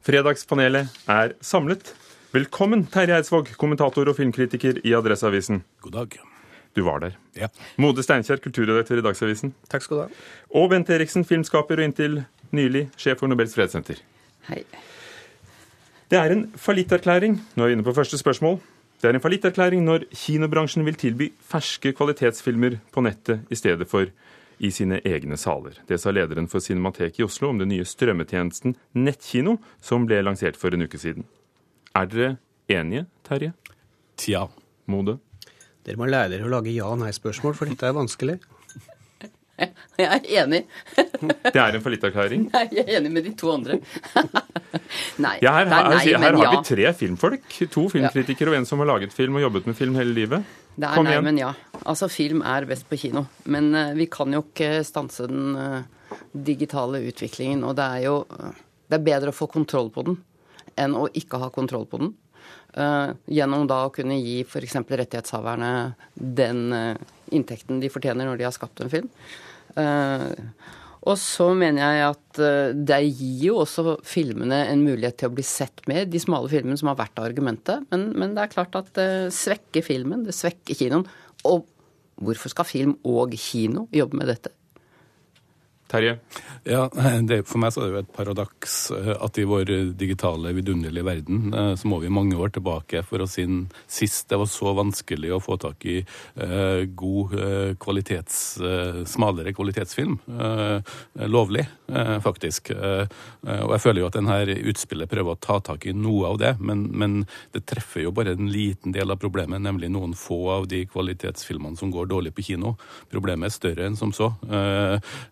Fredagspanelet er samlet. Velkommen, Terje Eidsvåg, kommentator og filmkritiker i Adresseavisen. God dag. Du var der. Ja. Mode Steinkjer, kulturredaktør i Dagsavisen. Takk skal du ha. Og Bent Eriksen, filmskaper og inntil nylig sjef for Nobels fredssenter. Hei. Det er en fallitterklæring. Nå er vi inne på første spørsmål. Det er en fallitterklæring når kinobransjen vil tilby ferske kvalitetsfilmer på nettet i stedet for i sine egne saler. Det sa lederen for Cinemateket i Oslo om den nye strømmetjenesten Nettkino, som ble lansert for en uke siden. Er dere enige, Terje? Tja. Mode? Dere må lære dere å lage ja-nei-spørsmål, for dette er vanskelig. Jeg er enig. Det er en fallitterklæring. Jeg er enig med de to andre. Nei. Ja, her, her, er her, nei, her har vi tre filmfolk. To filmkritikere og en som har laget film og jobbet med film hele livet. Det er nei, men ja. Altså, film er best på kino. Men uh, vi kan jo ikke stanse den uh, digitale utviklingen. Og det er jo uh, Det er bedre å få kontroll på den enn å ikke ha kontroll på den. Gjennom da å kunne gi f.eks. rettighetshaverne den inntekten de fortjener når de har skapt en film. Eh, og så mener jeg at eh, det gir jo også filmene en mulighet til å bli sett med, de smale filmene som har vært argumentet. Men, men det er klart at det svekker filmen, det svekker kinoen. Og hvorfor skal film og kino jobbe med dette? Terje? Ja, det, For meg så er det jo et paradoks eh, at i vår digitale, vidunderlige verden eh, så må vi mange år tilbake for å si sist det var så vanskelig å få tak i eh, god eh, kvalitets, smalere kvalitetsfilm. Eh, lovlig, eh, faktisk. Og jeg føler jo at denne utspillet prøver å ta tak i noe av det, men, men det treffer jo bare en liten del av problemet, nemlig noen få av de kvalitetsfilmene som går dårlig på kino. Problemet er større enn som så.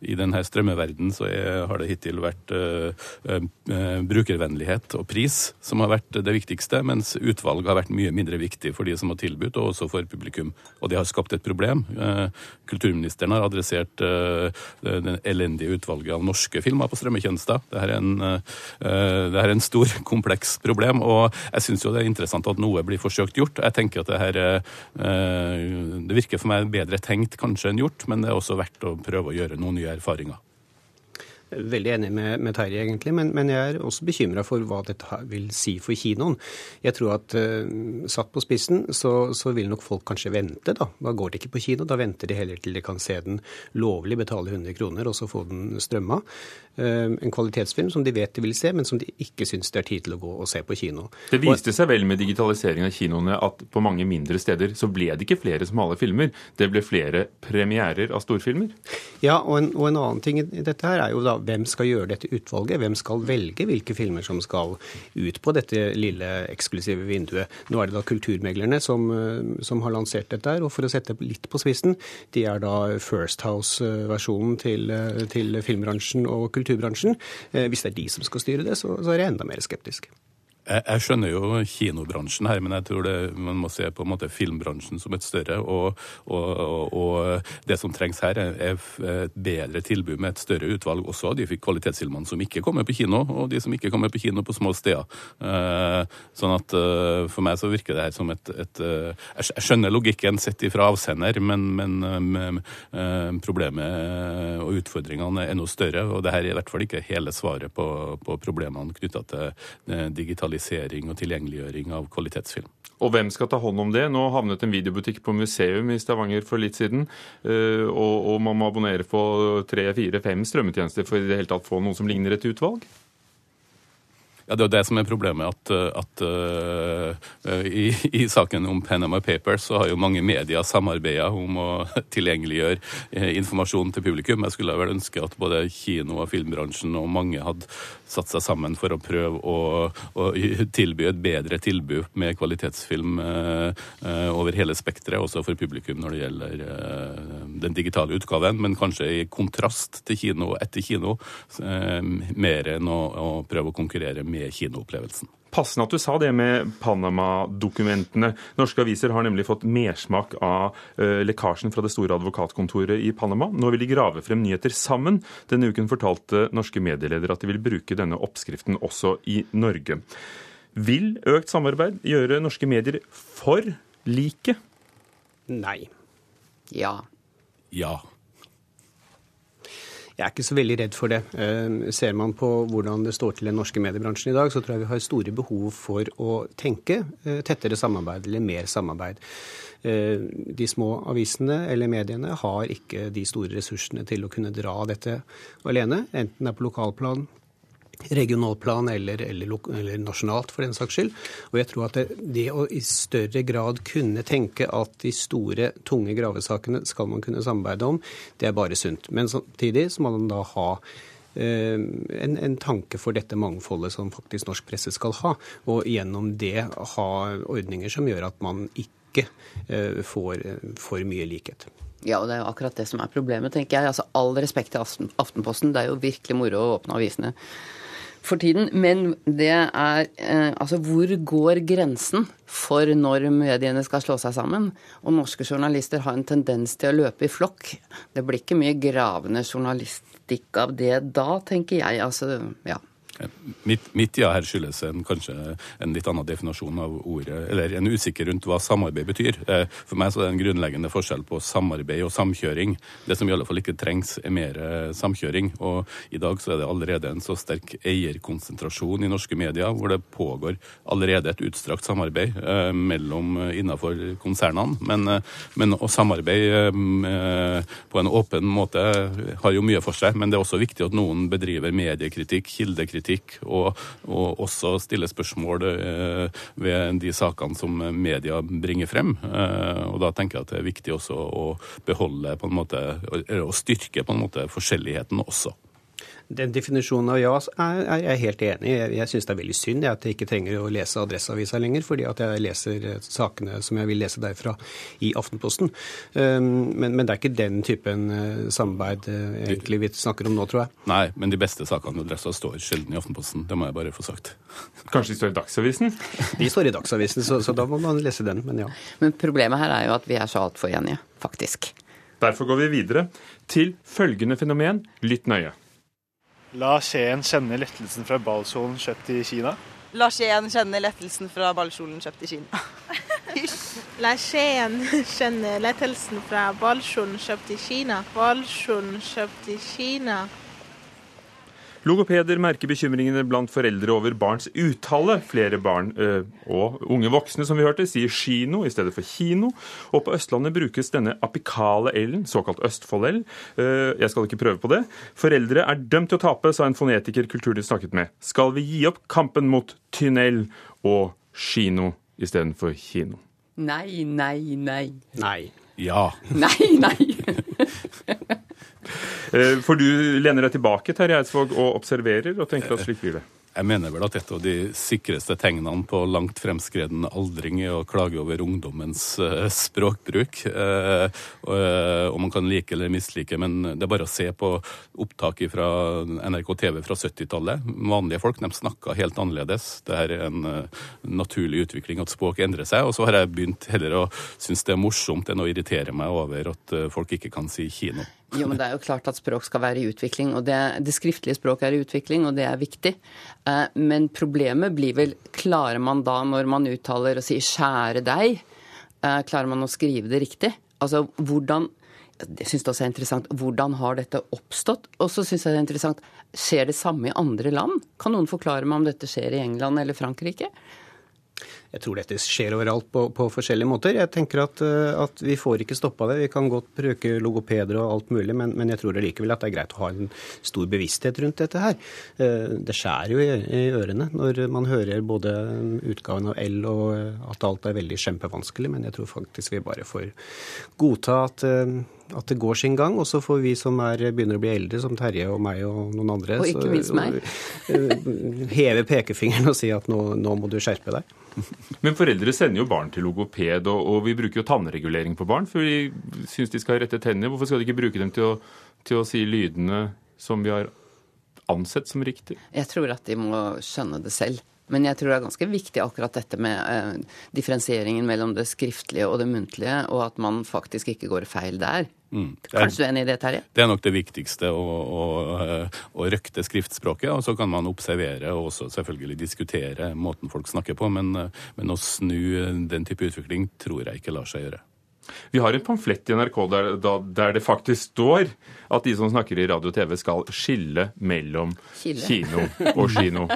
I denne strømmeverden så har det hittil vært eh, eh, brukervennlighet og pris som har vært det viktigste, mens utvalg har vært mye mindre viktig for de som har tilbudt, og også for publikum. Og det har skapt et problem. Eh, kulturministeren har adressert det elendige utvalget av norske filmer på strømmetjenester. Dette er en, det er en stor, kompleks problem, og jeg syns jo det er interessant at noe blir forsøkt gjort. Jeg tenker at det her Det virker for meg bedre tenkt kanskje enn gjort, men det er også verdt å prøve å gjøre noen nye erfaringer. Veldig enig med, med Terje, egentlig, men, men jeg er også bekymra for hva dette vil si for kinoen. Jeg tror at uh, satt på spissen, så, så vil nok folk kanskje vente, da. Da går de ikke på kino, da venter de heller til de kan se den lovlig, betale 100 kroner og så få den strømma. Uh, en kvalitetsfilm som de vet de vil se, men som de ikke syns det er tid til å gå og se på kino. Det viste seg vel med digitalisering av kinoene at på mange mindre steder så ble det ikke flere smale filmer. Det ble flere premierer av storfilmer. Ja, og en, og en annen ting i dette her er jo da hvem skal gjøre dette utvalget? Hvem skal velge hvilke filmer som skal ut på dette lille eksklusive vinduet? Nå er det da kulturmeglerne som, eh, som har lansert dette her, og for å sette litt på spissen, de er da First House-versjonen til, eh, til filmbransjen og kulturbransjen. Eh, Hvis det er de som skal styre det, så, så er jeg enda mer skeptisk. Jeg, jeg skjønner jo kinobransjen her, men jeg tror det, man må se på en måte filmbransjen som et større. Og, og, og, og det som trengs her, er, et bedre tilbud med et større utvalg også av de kvalitetsfilmene som ikke kommer på kino, og de som ikke kommer på kino på små steder. Eh, sånn at eh, for meg så virker det her som et, et eh, Jeg skjønner logikken sett ifra avsender, men, men eh, problemet og utfordringene er enda større. Og det her er i hvert fall ikke hele svaret på, på problemene knytta til eh, digitalisering og tilgjengeliggjøring av kvalitetsfilm. Og hvem skal ta hånd om det? Nå havnet en videobutikk på museum i Stavanger for litt siden, eh, og man må abonnere på tre, fire, fem strømmetjenester for i det hele tatt få noe som ligner et utvalg? Ja, Det er jo det som er problemet, at, at uh, i, i, saken om Panama Papers så har jo mange medier samarbeida om å tilgjengeliggjøre uh, informasjon til publikum. Jeg skulle vel ønske at både kino- og filmbransjen og mange hadde satt seg sammen for å prøve å, å tilby et bedre tilbud med kvalitetsfilm uh, over hele spekteret, også for publikum når det gjelder den digitale utgaven, men kanskje i kontrast til kino etter kino, mer enn å, å prøve å konkurrere med kinoopplevelsen. Passende at du sa det med Panama-dokumentene. Norske aviser har nemlig fått mersmak av uh, lekkasjen fra det store advokatkontoret i Panama. Nå vil de grave frem nyheter sammen. Denne uken fortalte norske medieledere at de vil bruke denne oppskriften også i Norge. Vil økt samarbeid gjøre norske medier for like? Nei. Ja. Ja. Jeg er ikke så veldig redd for det. Eh, ser man på hvordan det står til den norske mediebransjen i dag, så tror jeg vi har store behov for å tenke eh, tettere samarbeid eller mer samarbeid. Eh, de små avisene eller mediene har ikke de store ressursene til å kunne dra dette alene, enten det er på lokalplan regionalplan eller, eller, eller, nasjonalt, for den saks skyld. Og jeg tror at det, det, å i større grad kunne tenke at de store, tunge gravesakene skal man kunne samarbeide om, det er bare sunt. Men samtidig så må man da ha eh, en, en, tanke for dette mangfoldet som faktisk norsk presse skal ha, og gjennom det ha ordninger som gjør at man ikke eh, får for mye likhet. Ja, og det er jo akkurat det som er problemet, tenker jeg. Altså, All respekt til Aftenposten, det er jo virkelig moro å åpne avisene for tiden. Men det er eh, Altså, hvor går grensen for når mediene skal slå seg sammen? Og norske journalister har en tendens til å løpe i flokk. Det blir ikke mye gravende journalistikk av det da, tenker jeg. Altså, ja. Mitt, mitt, ja her skyldes en, kanskje en litt annen definasjon av ordet, eller en usikker rundt hva samarbeid betyr. Eh, for meg så er det en grunnleggende forskjell på samarbeid og samkjøring. Det som i alle fall ikke trengs, er mer eh, samkjøring. Og i dag så er det allerede en så sterk eierkonsentrasjon i norske medier, hvor det pågår allerede et utstrakt samarbeid eh, mellom innenfor konsernene. Men, men å samarbeide på en åpen måte har jo mye for seg. Men det er også viktig at noen bedriver mediekritikk, kildekritikk, kritikk, og, og også stille spørsmål eh, ved de sakene som media bringer frem. Eh, og da tenker jeg at det er viktig også å beholde på en måte, å styrke på en måte forskjelligheten også. Den definisjonen av ja er jeg helt enig i. Jeg, jeg syns det er veldig synd at jeg ikke trenger å lese Adresseavisa lenger, fordi at jeg leser eh, sakene som jeg vil lese derfra i Aftenposten. Um, men, men det er ikke den typen eh, samarbeid eh, egentlig vi snakker om nå, tror jeg. Nei, men de beste sakene i Adressa står sjelden i Aftenposten. Det må jeg bare få sagt. Kanskje de står i Dagsavisen? De står i Dagsavisen, så, så da må man lese den, men ja. Men problemet her er jo at vi er så altfor enige, faktisk. Derfor går vi videre til følgende fenomen. Lytt nøye. La Skien kjenne lettelsen fra ballkjolen kjøpt i Kina. La Skien kjenne lettelsen fra ballkjolen kjøpt i Kina. La Skien kjenne lettelsen fra ballkjolen kjøpt i Kina. Ballkjolen kjøpt i Kina. Logopeder merker bekymringene blant foreldre over barns uttale. Flere barn øh, og unge voksne som vi hørte, sier kino i stedet for kino. Og på Østlandet brukes denne apikale L-en, såkalt Østfold-L. Uh, jeg skal ikke prøve på det. Foreldre er dømt til å tape, sa en fonetiker Kulturnytt snakket med. Skal vi gi opp kampen mot Tynell og kino istedenfor kino? Nei, nei, nei. Nei. Ja. Nei, nei. Eh, for du lener deg tilbake Terje Eidsvåg, og observerer og tenker at slik blir det? Jeg mener vel at et av de sikreste tegnene på langt fremskreden aldring er å klage over ungdommens uh, språkbruk. Uh, og man kan like eller mislike, men det er bare å se på opptak fra NRK TV fra 70-tallet. Vanlige folk de snakka helt annerledes. Det er en naturlig utvikling at språk endrer seg. Og så har jeg begynt heller å synes det er morsomt enn å irritere meg over at folk ikke kan si kino. Jo, men det er jo klart at språk skal være i utvikling. og Det, det skriftlige språket er i utvikling, og det er viktig. Eh, men problemet blir vel klarer man da, når man uttaler og sier 'skjære deg', eh, klarer man å skrive det riktig? Altså hvordan det syns jeg også er interessant. Hvordan har dette oppstått? Og så syns jeg det er interessant, skjer det samme i andre land? Kan noen forklare meg om dette skjer i England eller Frankrike? Jeg tror dette skjer overalt på, på forskjellige måter. Jeg tenker at, eh, at, vi får ikke stoppa det. Vi kan godt bruke logopeder og alt mulig, men, men jeg tror allikevel likevel at det er greit å ha en stor bevissthet rundt dette her. Eh, det skjærer jo i, i ørene når man hører både utgaven av L og eh, at alt er veldig kjempevanskelig, men jeg tror faktisk vi bare får godta at at det går sin gang. Og så får vi som er, begynner å bli eldre, som Terje og meg og noen andre, og ikke minst meg. heve pekefingeren og si at nå, nå, må du skjerpe deg. Men foreldre sender jo barn til logoped, og, og vi bruker jo tannregulering på barn, for vi syns de skal rette tenner. Hvorfor skal de ikke bruke dem til å, til å si lydene som vi har ansett som riktig? Jeg tror at de må skjønne det selv. Men jeg tror det er ganske viktig akkurat dette med eh, differensieringen mellom det skriftlige og det muntlige, og at man faktisk ikke går feil der. Mm. Kanskje du er enig i det, Terje? Det er nok det viktigste, å, å, å, røkte skriftspråket. Og så kan man observere og også selvfølgelig diskutere måten folk snakker på, men, men å snu den type utvikling tror jeg ikke lar seg gjøre. Vi har en pamflett i NRK der, der, det faktisk står at de som snakker i radio og TV skal skille mellom Kille. kino og kino.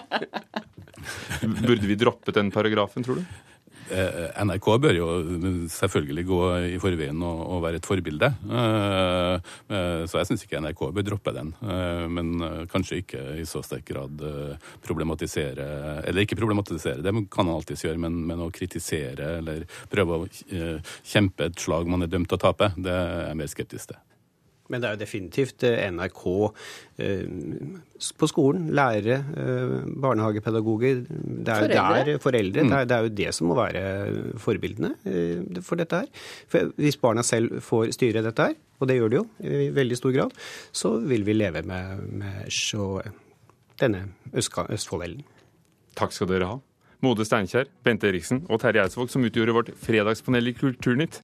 Burde vi droppet den paragrafen, tror du? Eh, NRK bør jo selvfølgelig gå i forveien og, og være et forbilde. Eh, eh, så jeg syns ikke NRK bør droppe den. Men kanskje ikke i så sterk grad problematisere Eller ikke problematisere, det kan man alltids gjøre, men, men å kritisere eller prøve å kjempe et slag man er dømt til å tape, det er jeg mer skeptisk til. Men det er jo definitivt eh, NRK eh, på skolen, lærere, eh, barnehagepedagoger Det er jo Foreldre. der foreldre. Det, er, det er jo det som må være forbildene eh, for dette her. For hvis barna selv får styre dette her, og det gjør de jo i veldig stor grad, så vil vi leve med, med så denne Østfoldellen. Takk skal dere ha. Mode Steinkjer, Bente Eriksen og Terje Eidsvåg, som utgjorde vårt fredagspanel i Kulturnytt.